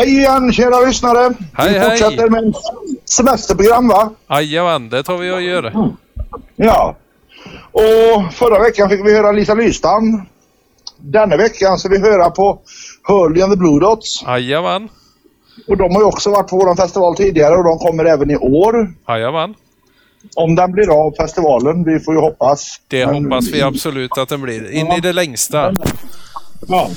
Hej igen kära lyssnare. Hej, Vi hej. fortsätter med semesterprogram va? Jajamän, det tar vi och gör. Ja. Och förra veckan fick vi höra Lisa Lystam. Denna veckan ska vi höra på Hurley and the Blue Dots. Jajamän, Och de har ju också varit på vår festival tidigare och de kommer även i år. jajamän. Om den blir av festivalen, vi får ju hoppas. Det Men- hoppas vi absolut att den blir. In i det längsta. Ja.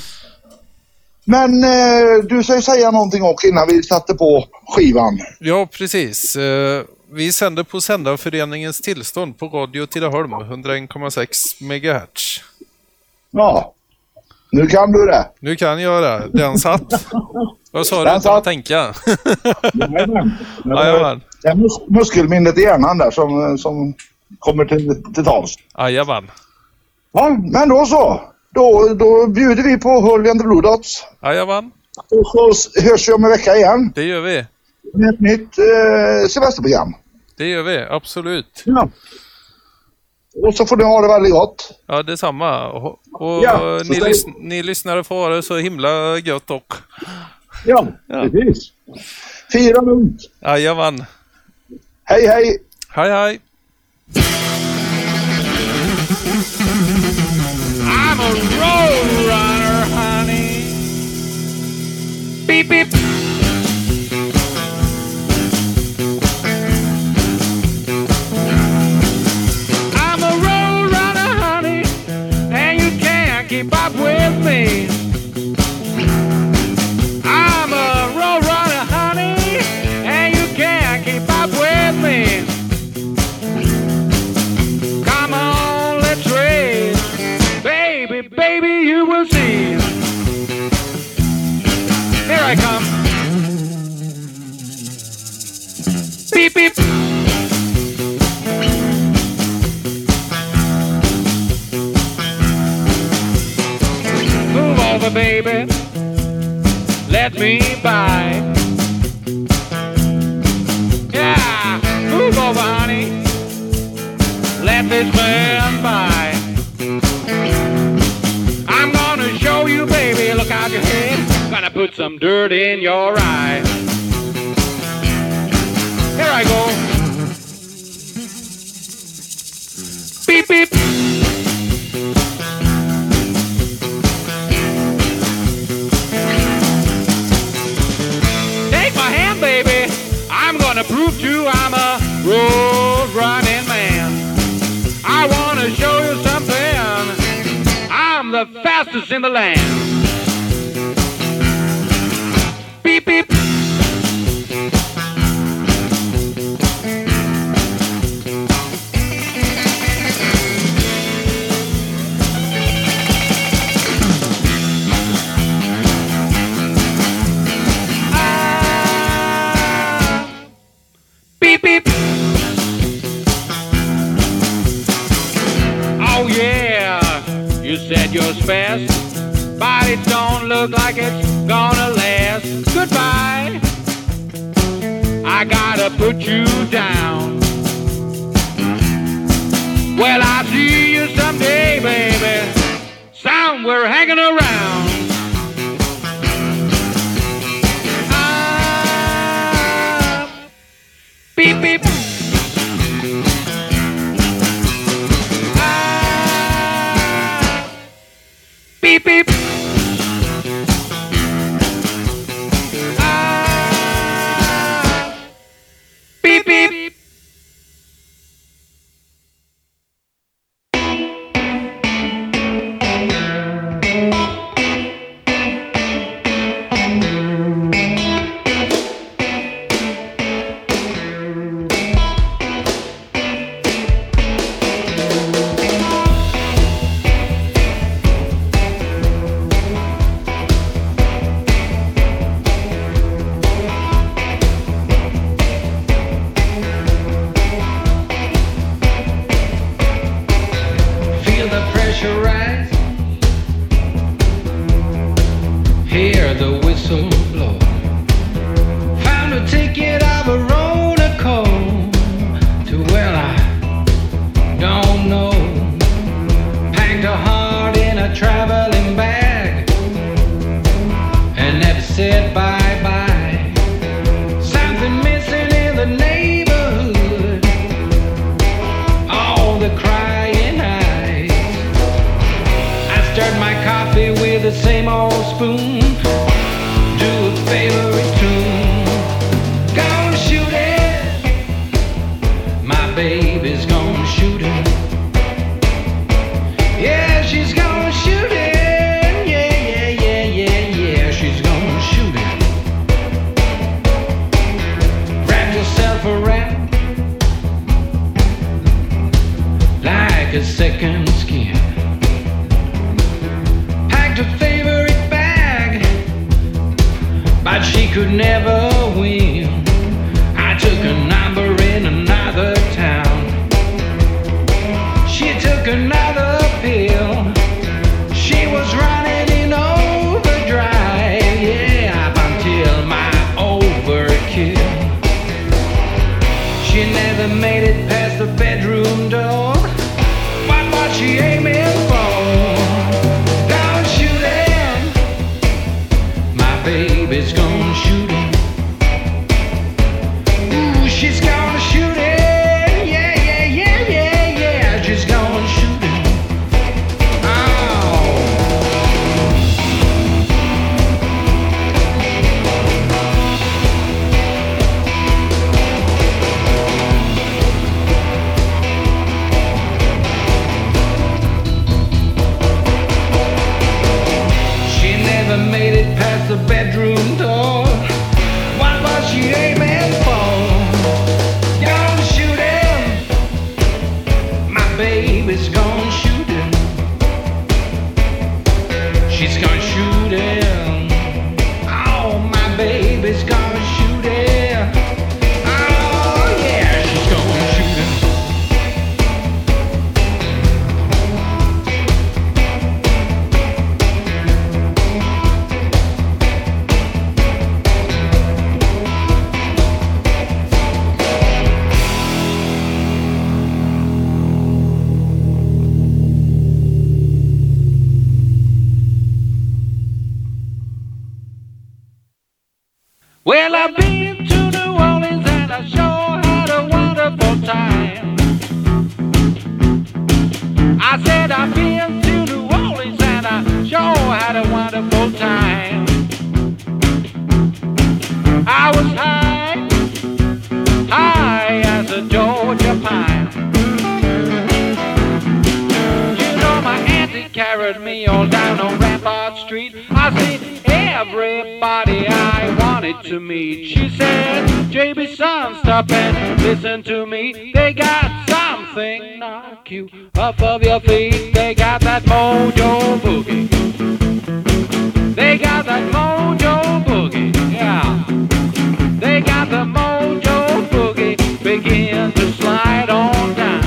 Men eh, du ska ju säga någonting också innan vi satte på skivan. Ja, precis. Eh, Vi sänder på Sändarföreningens tillstånd på Radio Tidaholm, 101,6 MHz. Ja. Nu kan du det. Nu kan jag det. Den satt. Vad sa du utan att satt. tänka? Jajamän. Jajamän. Det är mus- muskelminnet i hjärnan där som, som kommer till, till tals. Jajamän. Ja, men då så. Då, då bjuder vi på Hurley and the Blue Dots. Jajamän, Och så hörs vi om en vecka igen det gör vi. med ett nytt eh, semesterprogram. Det gör vi, absolut. Ja. Och så får ni ha det väldigt gott. Ja, detsamma. Och, och Ja, ni, lys- ni lyssnare får ha det så himla gött och. Ja, Ja. precis. Fira lugnt. Jajamän. Hej, hej! Hej, hej. I'm a road runner, honey. Beep beep. You will see. Here I come. Beep, beep. Move over, baby. Let me by. Yeah, move over, honey. Let this man dirt in your eye. Here I go. Beep beep. Take my hand, baby. I'm gonna prove to you I'm a road running man. I wanna show you something. I'm the fastest in the land. hear the whistle blow. Found a ticket of a roller coaster to where I don't know. Packed a heart in a traveling bag and never said bye. the same old spoon I was high, high as a Georgia pine. You know my auntie carried me all down on Rampart Street. I everybody I wanted to meet. She said, JB son, stop and listen to me. They got something knock you off of your feet. They got that mojo boogie. They got that mojo boogie. Yeah. To slide on down.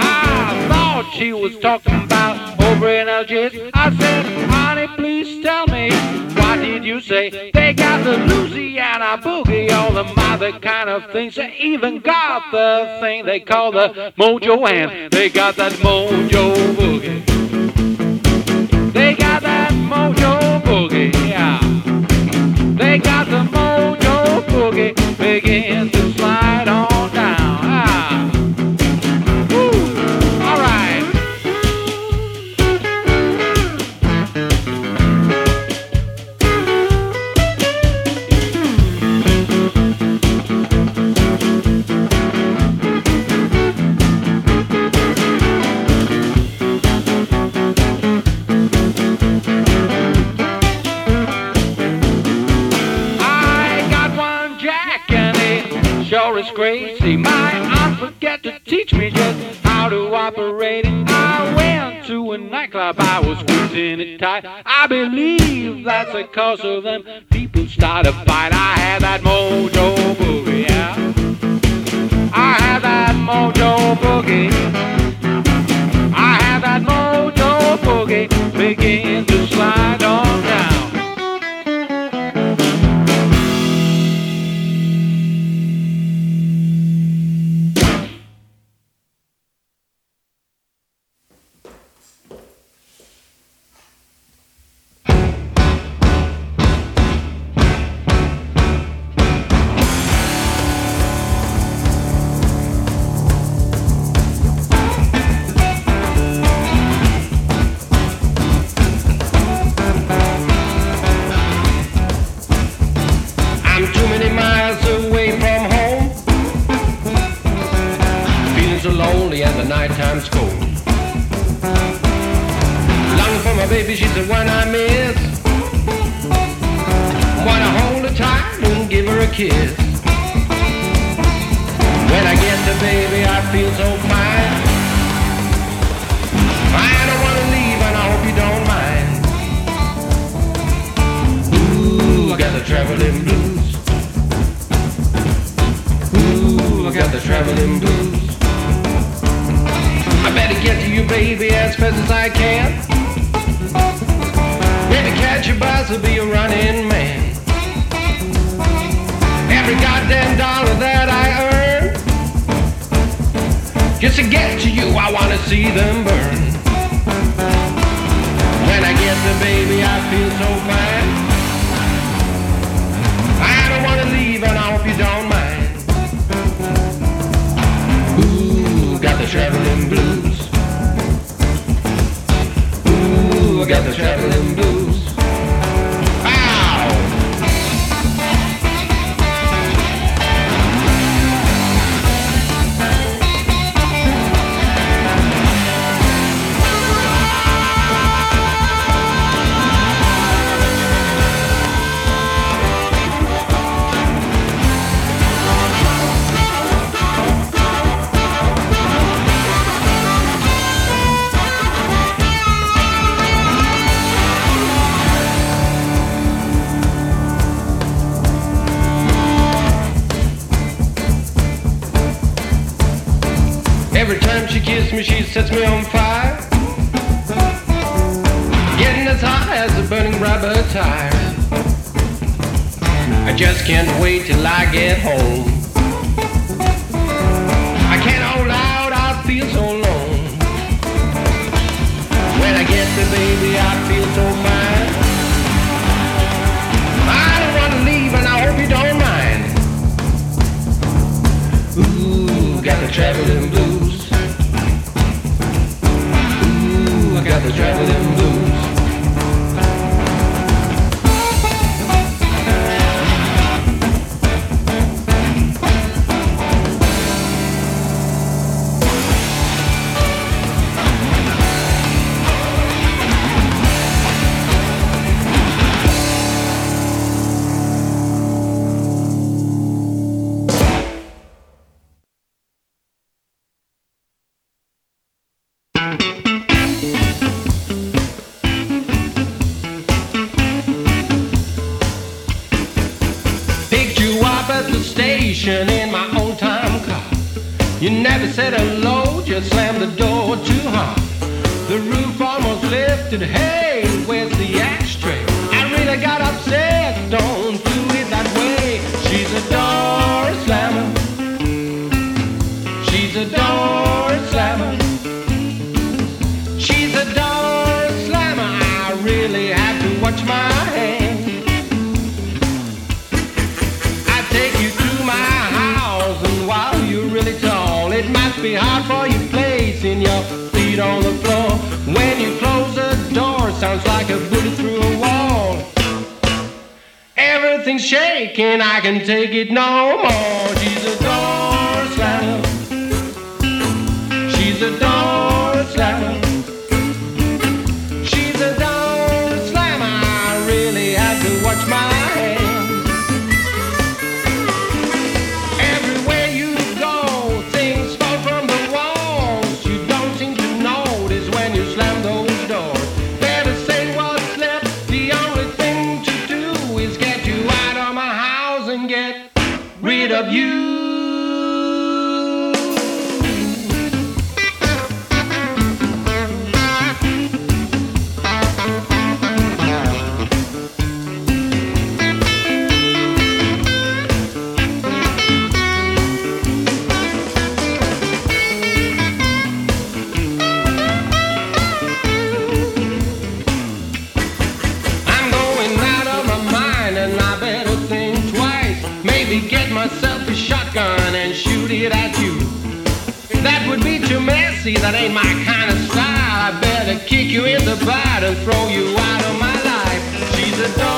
I thought she was talking about over in Algiers. I said, honey, please tell me, what did you say? They got the Louisiana boogie, all the other kind of things. They even got the thing they call the mojo and they got that mojo boogie. They got that mojo boogie, yeah. They got the mojo boogie, me just how to operate it. I went to a nightclub, I was squeezing it tight. I believe that's the cause of them people start a fight. I had that mojo boogie, yeah. I had that mojo boogie. I had that mojo boogie begin to slide on down. So lonely and the nighttime's cold. Longing for my baby, she's the one I miss. Wanna hold her tight and give her a kiss. When I get to, baby, I feel so fine. I don't wanna leave, and I hope you don't mind. Ooh, I got the traveling blues. Ooh, I got the traveling blues. I get to you, baby, as fast as I can. Maybe catch a bus or be a running man. Every goddamn dollar that I earn, just to get to you, I wanna see them burn. When I get there, baby, I feel so fine. I don't wanna leave, and I hope you don't I just can't wait till I get home. I can't hold out, I feel so alone. When I get there, baby, I feel so fine. I don't wanna leave, and I hope you don't mind. Ooh, got the traveling blues. Ooh, I got the traveling blues. In my old time car. You never said hello, just slammed the door too hard. The roof almost lifted. Hey, where's the ashtray? Everything's shaking, I can take it no more. She's a door slammer. She's a door messy, that ain't my kind of style. I better kick you in the butt and throw you out of my life. She's a door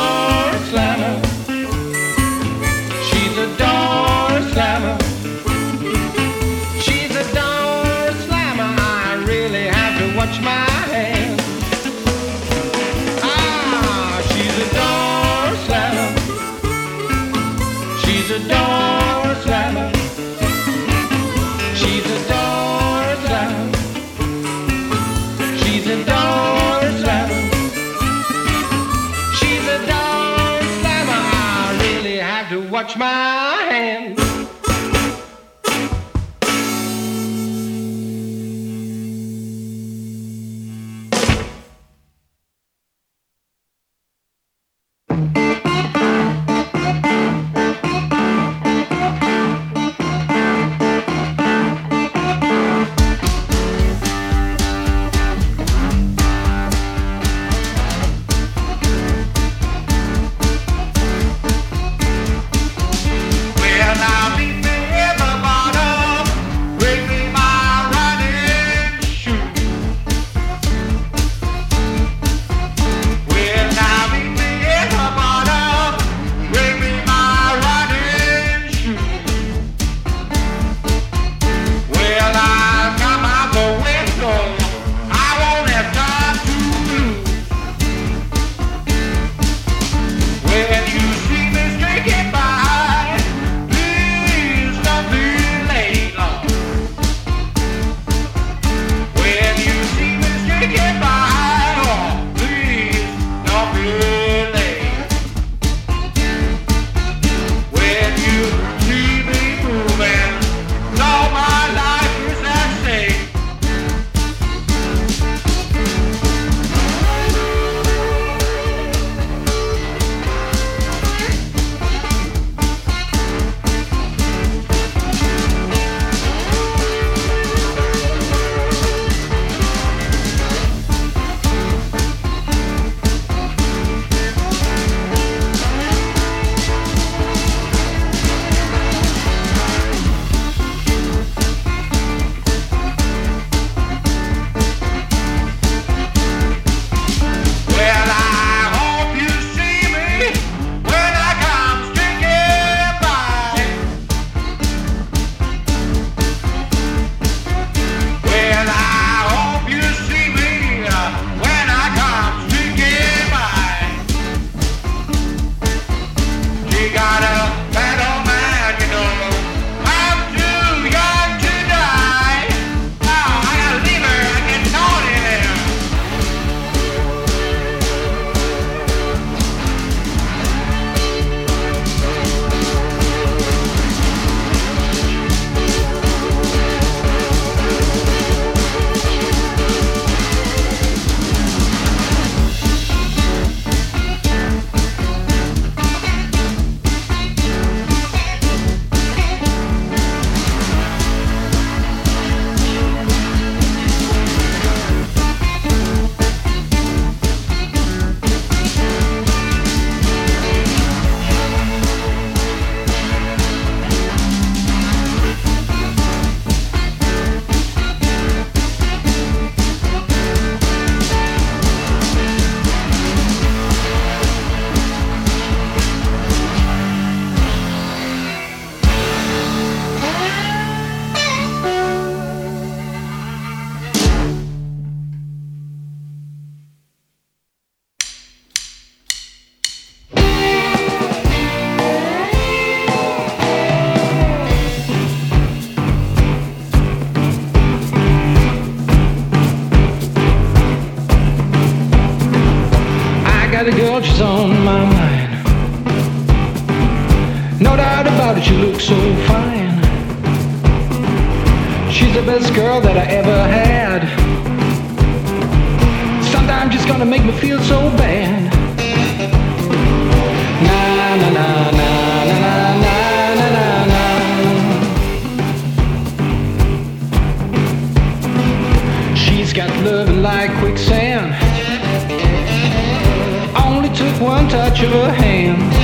touch of her hand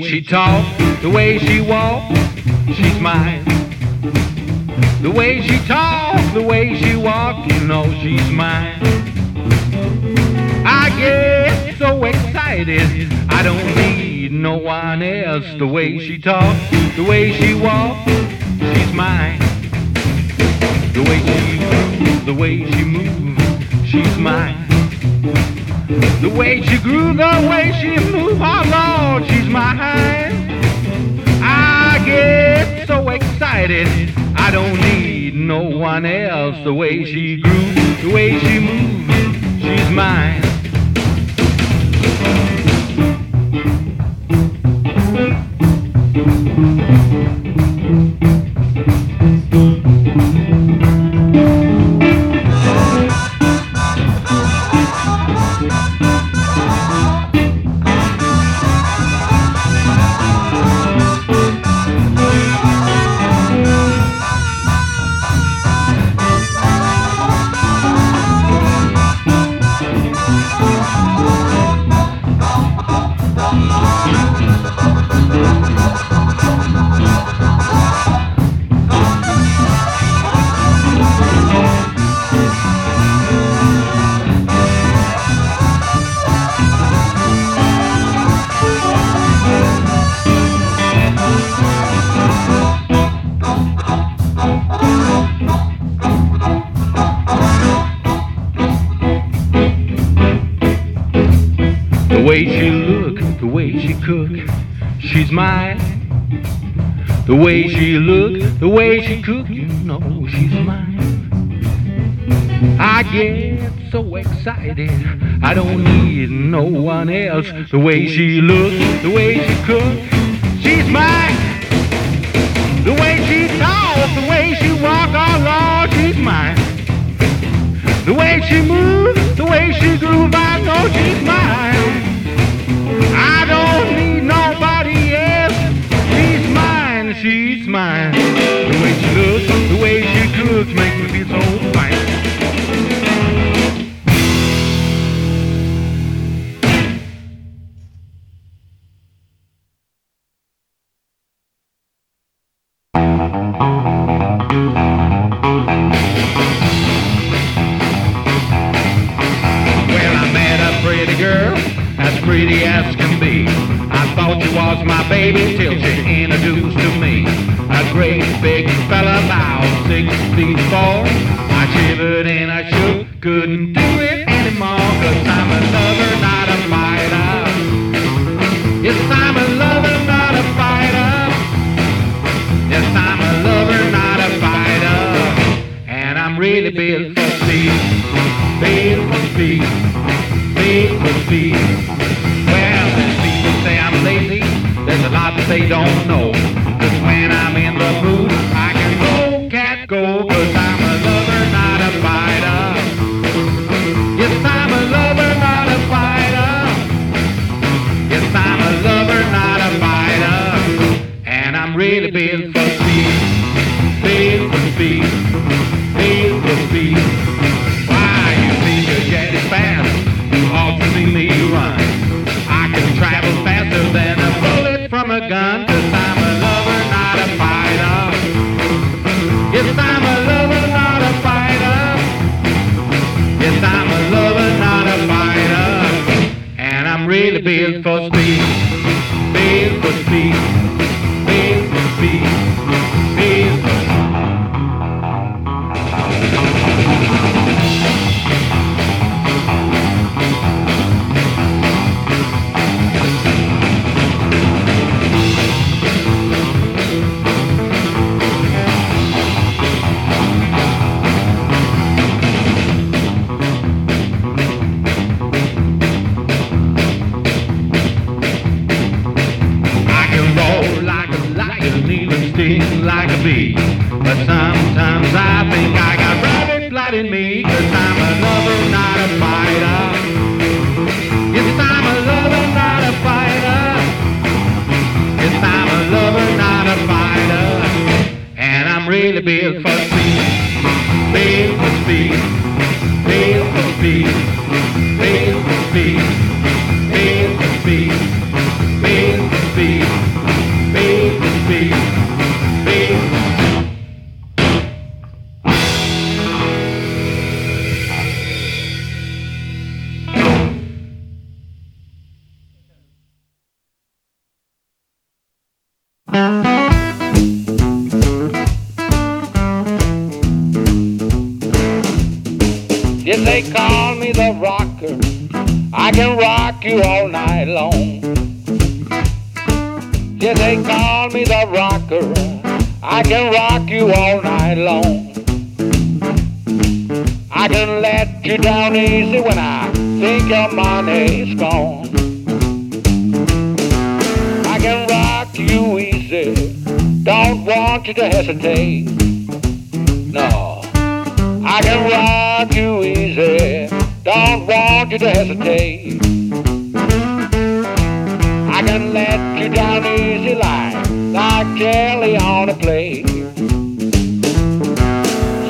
way she talk, the way she walk, she's mine. The way she talk, the way she walk, you know she's mine. I get so excited, I don't need no one else. The way she talks, the way she walks, she's mine. The way she, the way she move, she's mine. The way she grew, the way she moved, oh Lord, she's mine. I get so excited, I don't need no one else. The way she grew, the way she moved, she's mine. The way she look, the way she cook, you know she's mine. I get so excited, I don't need no one else. The way she look, the way she cook, she's mine. The way she talk, the way she walk, oh Lord, she's mine. The way she move, the way she groove, I know she's mine. They don't know. Cause when I'm in the mood, they call me the rocker. I can rock you all night long. Yes, they call me the rocker. I can rock you all night long. I can let you down easy when I think your money's gone. I can rock you easy. Don't want you to hesitate. No. I can rock you easy. Don't want you to hesitate. I can let you down easy like, like jelly on a plate.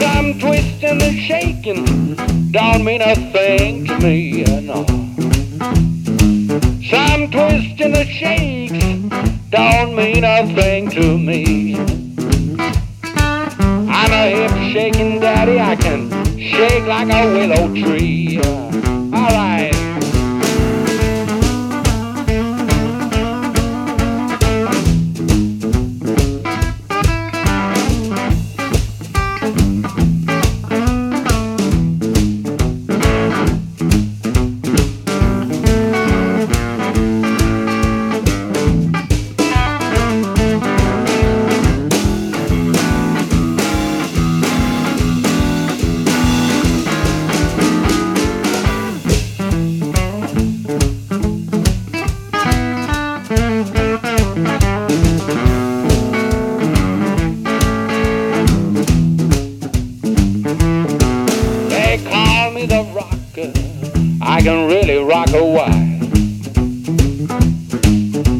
Some twisting and shaking don't mean a thing to me, no. Some twisting and shakes don't mean a thing to me. I'm a hip shaking daddy. I can shake like a willow tree. All right. A while.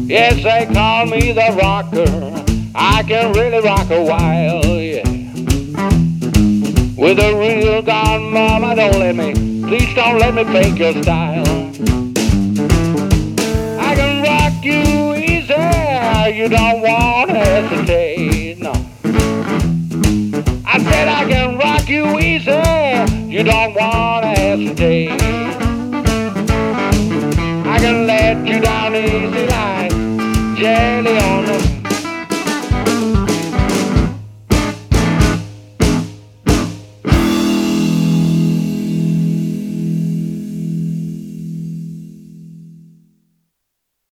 Yes, they call me the rocker. I can really rock a while, yeah. With a real gone mama, don't let me, please don't let me fake your style. I can rock you easy, you don't want to hesitate, no. I said I can rock you easy. You don't want to you down easy like jelly on the